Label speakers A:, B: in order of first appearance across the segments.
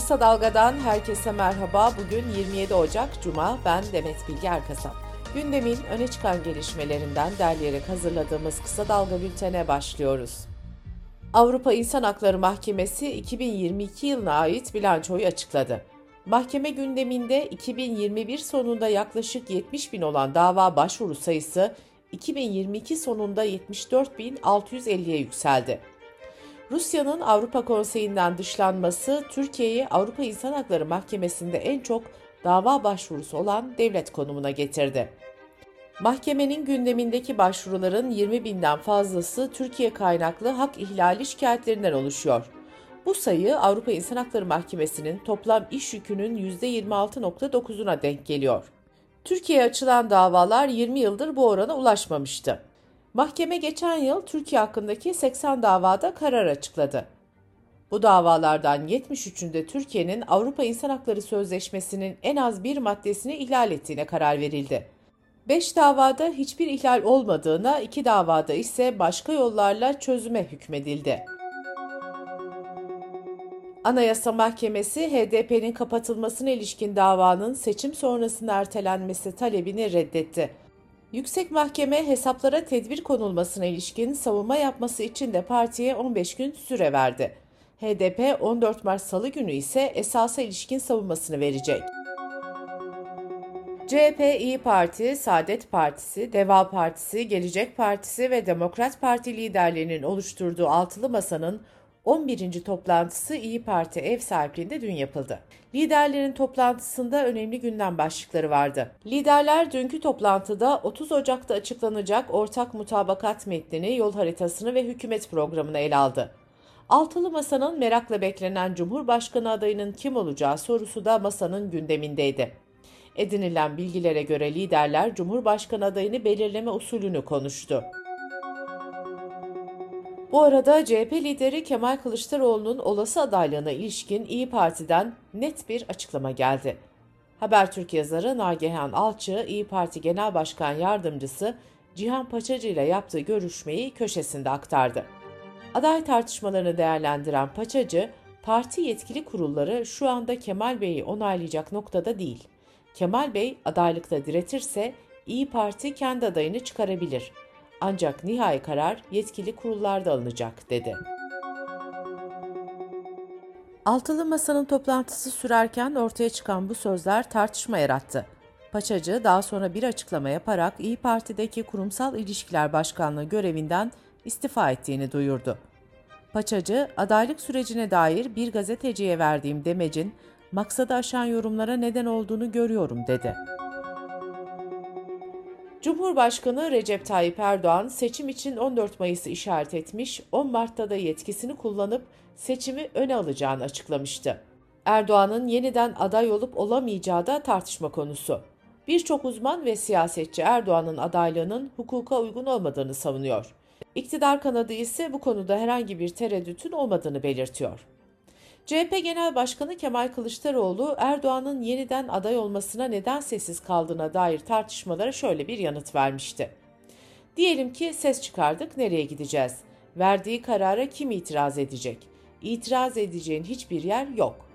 A: Kısa Dalga'dan herkese merhaba. Bugün 27 Ocak Cuma. Ben Demet Bilge Erkasap. Gündemin öne çıkan gelişmelerinden derleyerek hazırladığımız Kısa Dalga bültene başlıyoruz. Avrupa İnsan Hakları Mahkemesi 2022 yılına ait bilançoyu açıkladı. Mahkeme gündeminde 2021 sonunda yaklaşık 70 bin olan dava başvuru sayısı 2022 sonunda 74.650'ye yükseldi. Rusya'nın Avrupa Konseyi'nden dışlanması Türkiye'yi Avrupa İnsan Hakları Mahkemesi'nde en çok dava başvurusu olan devlet konumuna getirdi. Mahkemenin gündemindeki başvuruların 20 binden fazlası Türkiye kaynaklı hak ihlali şikayetlerinden oluşuyor. Bu sayı Avrupa İnsan Hakları Mahkemesi'nin toplam iş yükünün %26.9'una denk geliyor. Türkiye'ye açılan davalar 20 yıldır bu orana ulaşmamıştı. Mahkeme geçen yıl Türkiye hakkındaki 80 davada karar açıkladı. Bu davalardan 73'ünde Türkiye'nin Avrupa İnsan Hakları Sözleşmesi'nin en az bir maddesini ihlal ettiğine karar verildi. 5 davada hiçbir ihlal olmadığına, 2 davada ise başka yollarla çözüme hükmedildi. Anayasa Mahkemesi HDP'nin kapatılmasına ilişkin davanın seçim sonrasında ertelenmesi talebini reddetti. Yüksek Mahkeme hesaplara tedbir konulmasına ilişkin savunma yapması için de partiye 15 gün süre verdi. HDP 14 Mart Salı günü ise esasa ilişkin savunmasını verecek. CHP, İyi Parti, Saadet Partisi, Deva Partisi, Gelecek Partisi ve Demokrat Parti liderlerinin oluşturduğu altılı masanın 11. toplantısı İyi Parti ev sahipliğinde dün yapıldı. Liderlerin toplantısında önemli gündem başlıkları vardı. Liderler dünkü toplantıda 30 Ocak'ta açıklanacak ortak mutabakat metnini, yol haritasını ve hükümet programını ele aldı. Altılı Masa'nın merakla beklenen Cumhurbaşkanı adayının kim olacağı sorusu da masanın gündemindeydi. Edinilen bilgilere göre liderler Cumhurbaşkanı adayını belirleme usulünü konuştu. Bu arada CHP lideri Kemal Kılıçdaroğlu'nun olası adaylığına ilişkin İyi Parti'den net bir açıklama geldi. Habertürk yazarı Nagihan Alçı, İyi Parti Genel Başkan Yardımcısı Cihan Paçacı ile yaptığı görüşmeyi köşesinde aktardı. Aday tartışmalarını değerlendiren Paçacı, parti yetkili kurulları şu anda Kemal Bey'i onaylayacak noktada değil. Kemal Bey adaylıkta diretirse İyi Parti kendi adayını çıkarabilir. Ancak nihai karar yetkili kurullarda alınacak dedi. Altılı Masa'nın toplantısı sürerken ortaya çıkan bu sözler tartışma yarattı. Paçacı daha sonra bir açıklama yaparak İyi Parti'deki Kurumsal İlişkiler Başkanlığı görevinden istifa ettiğini duyurdu. Paçacı, adaylık sürecine dair bir gazeteciye verdiğim demecin maksadı aşan yorumlara neden olduğunu görüyorum dedi. Cumhurbaşkanı Recep Tayyip Erdoğan seçim için 14 Mayıs'ı işaret etmiş, 10 Mart'ta da yetkisini kullanıp seçimi öne alacağını açıklamıştı. Erdoğan'ın yeniden aday olup olamayacağı da tartışma konusu. Birçok uzman ve siyasetçi Erdoğan'ın adaylığının hukuka uygun olmadığını savunuyor. İktidar kanadı ise bu konuda herhangi bir tereddütün olmadığını belirtiyor. CHP Genel Başkanı Kemal Kılıçdaroğlu Erdoğan'ın yeniden aday olmasına neden sessiz kaldığına dair tartışmalara şöyle bir yanıt vermişti. Diyelim ki ses çıkardık nereye gideceğiz? Verdiği karara kim itiraz edecek? İtiraz edeceğin hiçbir yer yok.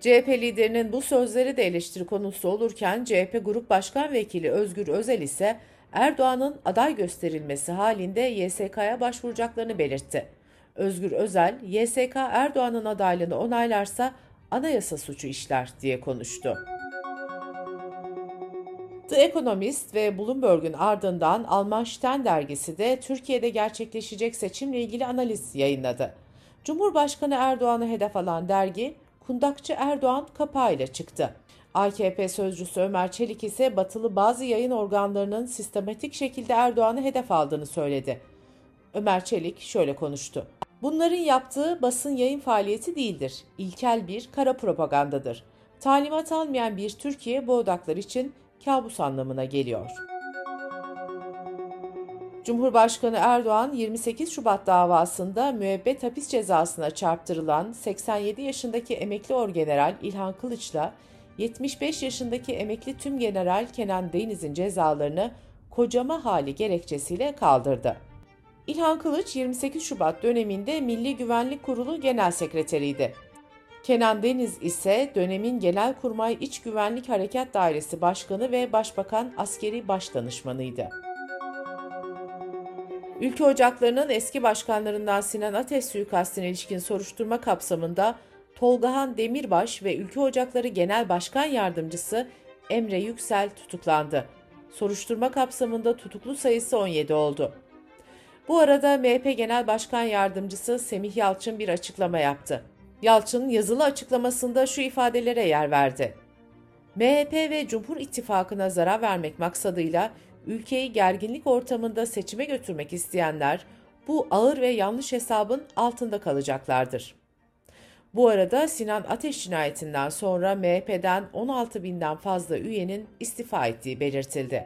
A: CHP liderinin bu sözleri de eleştiri konusu olurken CHP Grup Başkan Vekili Özgür Özel ise Erdoğan'ın aday gösterilmesi halinde YSK'ya başvuracaklarını belirtti. Özgür Özel, YSK Erdoğan'ın adaylığını onaylarsa anayasa suçu işler diye konuştu. The Economist ve Bloomberg'un ardından Alman Stern dergisi de Türkiye'de gerçekleşecek seçimle ilgili analiz yayınladı. Cumhurbaşkanı Erdoğan'ı hedef alan dergi, kundakçı Erdoğan kapağıyla çıktı. AKP sözcüsü Ömer Çelik ise batılı bazı yayın organlarının sistematik şekilde Erdoğan'ı hedef aldığını söyledi. Ömer Çelik şöyle konuştu. Bunların yaptığı basın yayın faaliyeti değildir. İlkel bir kara propagandadır. Talimat almayan bir Türkiye bu odaklar için kabus anlamına geliyor. Cumhurbaşkanı Erdoğan 28 Şubat davasında müebbet hapis cezasına çarptırılan 87 yaşındaki emekli orgeneral İlhan Kılıç'la 75 yaşındaki emekli tüm general Kenan Deniz'in cezalarını kocama hali gerekçesiyle kaldırdı. İlhan Kılıç 28 Şubat döneminde Milli Güvenlik Kurulu Genel Sekreteriydi. Kenan Deniz ise dönemin Genelkurmay İç Güvenlik Harekat Dairesi Başkanı ve Başbakan Askeri Başdanışmanıydı. Ülke Ocakları'nın eski başkanlarından Sinan Ateş suikastine ilişkin soruşturma kapsamında Tolgahan Demirbaş ve Ülke Ocakları Genel Başkan Yardımcısı Emre Yüksel tutuklandı. Soruşturma kapsamında tutuklu sayısı 17 oldu. Bu arada MHP Genel Başkan Yardımcısı Semih Yalçın bir açıklama yaptı. Yalçın yazılı açıklamasında şu ifadelere yer verdi. MHP ve Cumhur İttifakı'na zarar vermek maksadıyla ülkeyi gerginlik ortamında seçime götürmek isteyenler bu ağır ve yanlış hesabın altında kalacaklardır. Bu arada Sinan Ateş cinayetinden sonra MHP'den 16 binden fazla üyenin istifa ettiği belirtildi.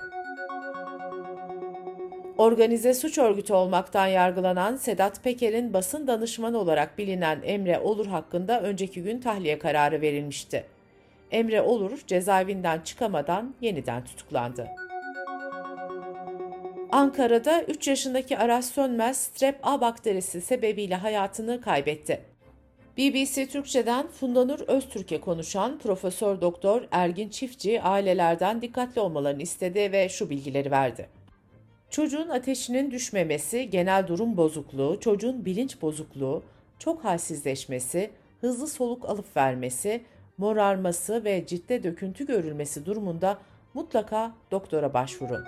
A: Organize suç örgütü olmaktan yargılanan Sedat Peker'in basın danışmanı olarak bilinen Emre Olur hakkında önceki gün tahliye kararı verilmişti. Emre Olur cezaevinden çıkamadan yeniden tutuklandı. Ankara'da 3 yaşındaki Aras Sönmez strep A bakterisi sebebiyle hayatını kaybetti. BBC Türkçe'den Fundanur Öztürk'e konuşan Profesör Doktor Ergin Çiftçi ailelerden dikkatli olmalarını istedi ve şu bilgileri verdi. Çocuğun ateşinin düşmemesi, genel durum bozukluğu, çocuğun bilinç bozukluğu, çok halsizleşmesi, hızlı soluk alıp vermesi, morarması ve cidde döküntü görülmesi durumunda mutlaka doktora başvurun.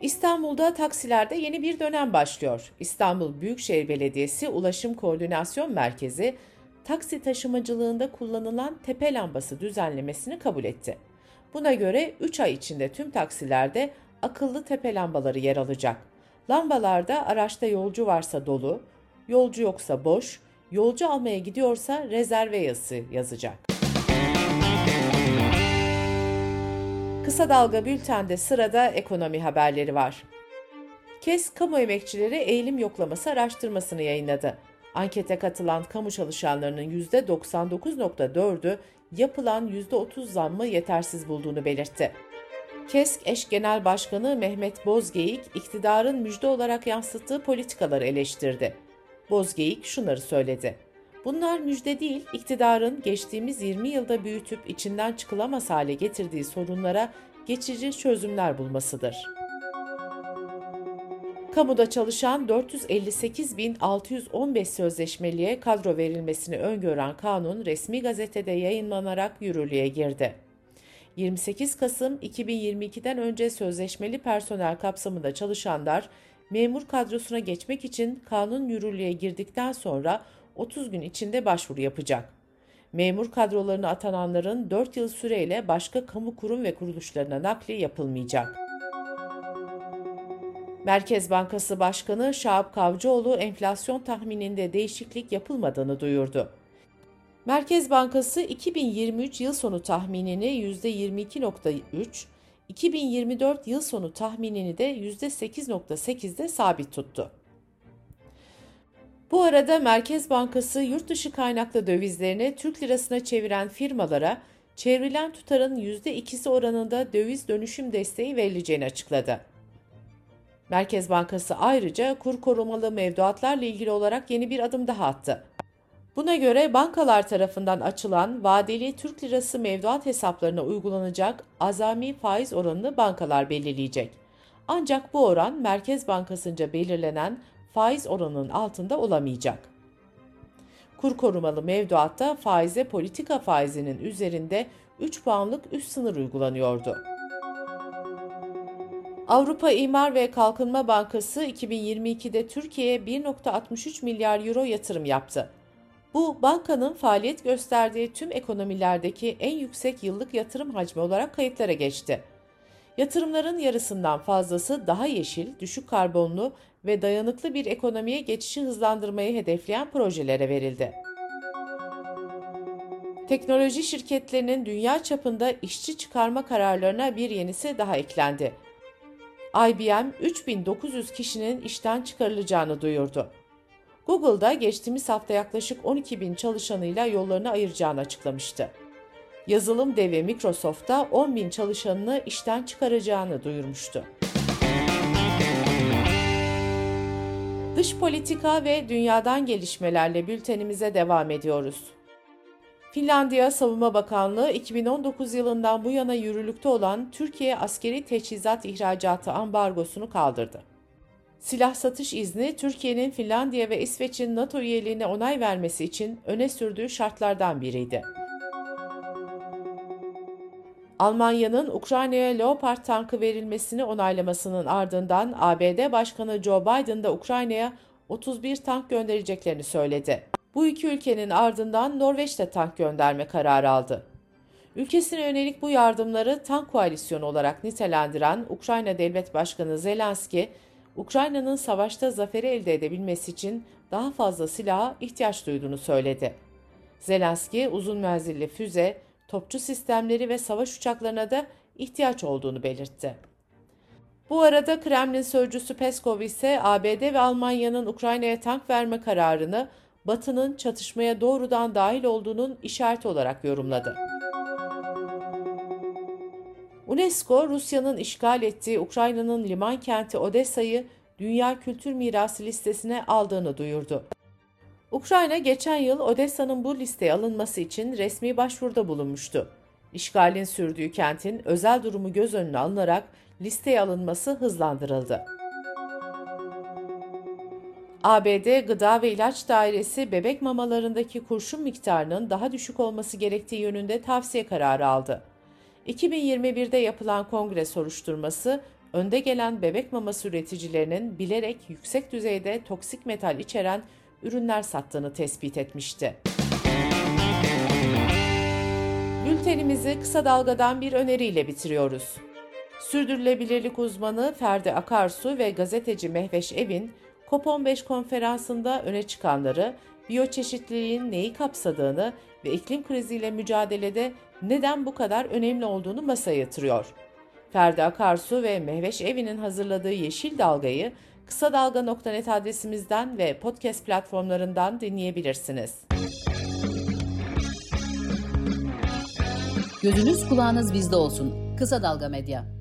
A: İstanbul'da taksilerde yeni bir dönem başlıyor. İstanbul Büyükşehir Belediyesi Ulaşım Koordinasyon Merkezi, taksi taşımacılığında kullanılan tepe lambası düzenlemesini kabul etti. Buna göre 3 ay içinde tüm taksilerde akıllı tepe lambaları yer alacak. Lambalarda araçta yolcu varsa dolu, yolcu yoksa boş, yolcu almaya gidiyorsa rezerve yazısı yazacak. Kısa Dalga Bülten'de sırada ekonomi haberleri var. KES Kamu Emekçileri Eğilim Yoklaması araştırmasını yayınladı. Ankete katılan kamu çalışanlarının %99.4'ü yapılan %30 zammı yetersiz bulduğunu belirtti. KESK eş genel başkanı Mehmet Bozgeyik, iktidarın müjde olarak yansıttığı politikaları eleştirdi. Bozgeyik şunları söyledi. Bunlar müjde değil, iktidarın geçtiğimiz 20 yılda büyütüp içinden çıkılamaz hale getirdiği sorunlara geçici çözümler bulmasıdır. Kamuda çalışan 458.615 sözleşmeliye kadro verilmesini öngören kanun resmi gazetede yayınlanarak yürürlüğe girdi. 28 Kasım 2022'den önce sözleşmeli personel kapsamında çalışanlar memur kadrosuna geçmek için kanun yürürlüğe girdikten sonra 30 gün içinde başvuru yapacak. Memur kadrolarına atananların 4 yıl süreyle başka kamu kurum ve kuruluşlarına nakli yapılmayacak. Merkez Bankası Başkanı Şahap Kavcıoğlu enflasyon tahmininde değişiklik yapılmadığını duyurdu. Merkez Bankası 2023 yıl sonu tahminini %22.3, 2024 yıl sonu tahminini de %8.8'de sabit tuttu. Bu arada Merkez Bankası yurt dışı kaynaklı dövizlerini Türk lirasına çeviren firmalara çevrilen tutarın %2'si oranında döviz dönüşüm desteği verileceğini açıkladı. Merkez Bankası ayrıca kur korumalı mevduatlarla ilgili olarak yeni bir adım daha attı. Buna göre bankalar tarafından açılan vadeli Türk lirası mevduat hesaplarına uygulanacak azami faiz oranını bankalar belirleyecek. Ancak bu oran Merkez Bankası'nca belirlenen faiz oranının altında olamayacak. Kur korumalı mevduatta faize politika faizinin üzerinde 3 puanlık üst sınır uygulanıyordu. Avrupa İmar ve Kalkınma Bankası 2022'de Türkiye'ye 1.63 milyar euro yatırım yaptı. Bu bankanın faaliyet gösterdiği tüm ekonomilerdeki en yüksek yıllık yatırım hacmi olarak kayıtlara geçti. Yatırımların yarısından fazlası daha yeşil, düşük karbonlu ve dayanıklı bir ekonomiye geçişi hızlandırmayı hedefleyen projelere verildi. Teknoloji şirketlerinin dünya çapında işçi çıkarma kararlarına bir yenisi daha eklendi. IBM 3900 kişinin işten çıkarılacağını duyurdu. Google'da geçtiğimiz hafta yaklaşık 12 bin çalışanıyla yollarını ayıracağını açıklamıştı. Yazılım devi Microsoft da 10 bin çalışanını işten çıkaracağını duyurmuştu. Dış politika ve dünyadan gelişmelerle bültenimize devam ediyoruz. Finlandiya Savunma Bakanlığı 2019 yılından bu yana yürürlükte olan Türkiye askeri teçhizat ihracatı ambargosunu kaldırdı. Silah satış izni Türkiye'nin Finlandiya ve İsveç'in NATO üyeliğine onay vermesi için öne sürdüğü şartlardan biriydi. Almanya'nın Ukrayna'ya Leopard tankı verilmesini onaylamasının ardından ABD Başkanı Joe Biden da Ukrayna'ya 31 tank göndereceklerini söyledi. Bu iki ülkenin ardından Norveç de tank gönderme kararı aldı. Ülkesine yönelik bu yardımları tank koalisyonu olarak nitelendiren Ukrayna Devlet Başkanı Zelenski, Ukrayna'nın savaşta zaferi elde edebilmesi için daha fazla silaha ihtiyaç duyduğunu söyledi. Zelenski, uzun menzilli füze, topçu sistemleri ve savaş uçaklarına da ihtiyaç olduğunu belirtti. Bu arada Kremlin sözcüsü Peskov ise ABD ve Almanya'nın Ukrayna'ya tank verme kararını Batı'nın çatışmaya doğrudan dahil olduğunun işareti olarak yorumladı. UNESCO, Rusya'nın işgal ettiği Ukrayna'nın liman kenti Odessa'yı Dünya Kültür Mirası listesine aldığını duyurdu. Ukrayna geçen yıl Odessa'nın bu listeye alınması için resmi başvuruda bulunmuştu. İşgalin sürdüğü kentin özel durumu göz önüne alınarak listeye alınması hızlandırıldı. ABD Gıda ve İlaç Dairesi bebek mamalarındaki kurşun miktarının daha düşük olması gerektiği yönünde tavsiye kararı aldı. 2021'de yapılan kongre soruşturması, önde gelen bebek maması üreticilerinin bilerek yüksek düzeyde toksik metal içeren ürünler sattığını tespit etmişti. Bültenimizi kısa dalgadan bir öneriyle bitiriyoruz. Sürdürülebilirlik uzmanı Ferdi Akarsu ve gazeteci Mehveş Evin, COP15 konferansında öne çıkanları, biyoçeşitliliğin neyi kapsadığını ve iklim kriziyle mücadelede neden bu kadar önemli olduğunu masaya yatırıyor. Ferdi Akarsu ve Mehveş Evi'nin hazırladığı Yeşil Dalga'yı kısa dalga.net adresimizden ve podcast platformlarından dinleyebilirsiniz.
B: Gözünüz kulağınız bizde olsun. Kısa Dalga Medya.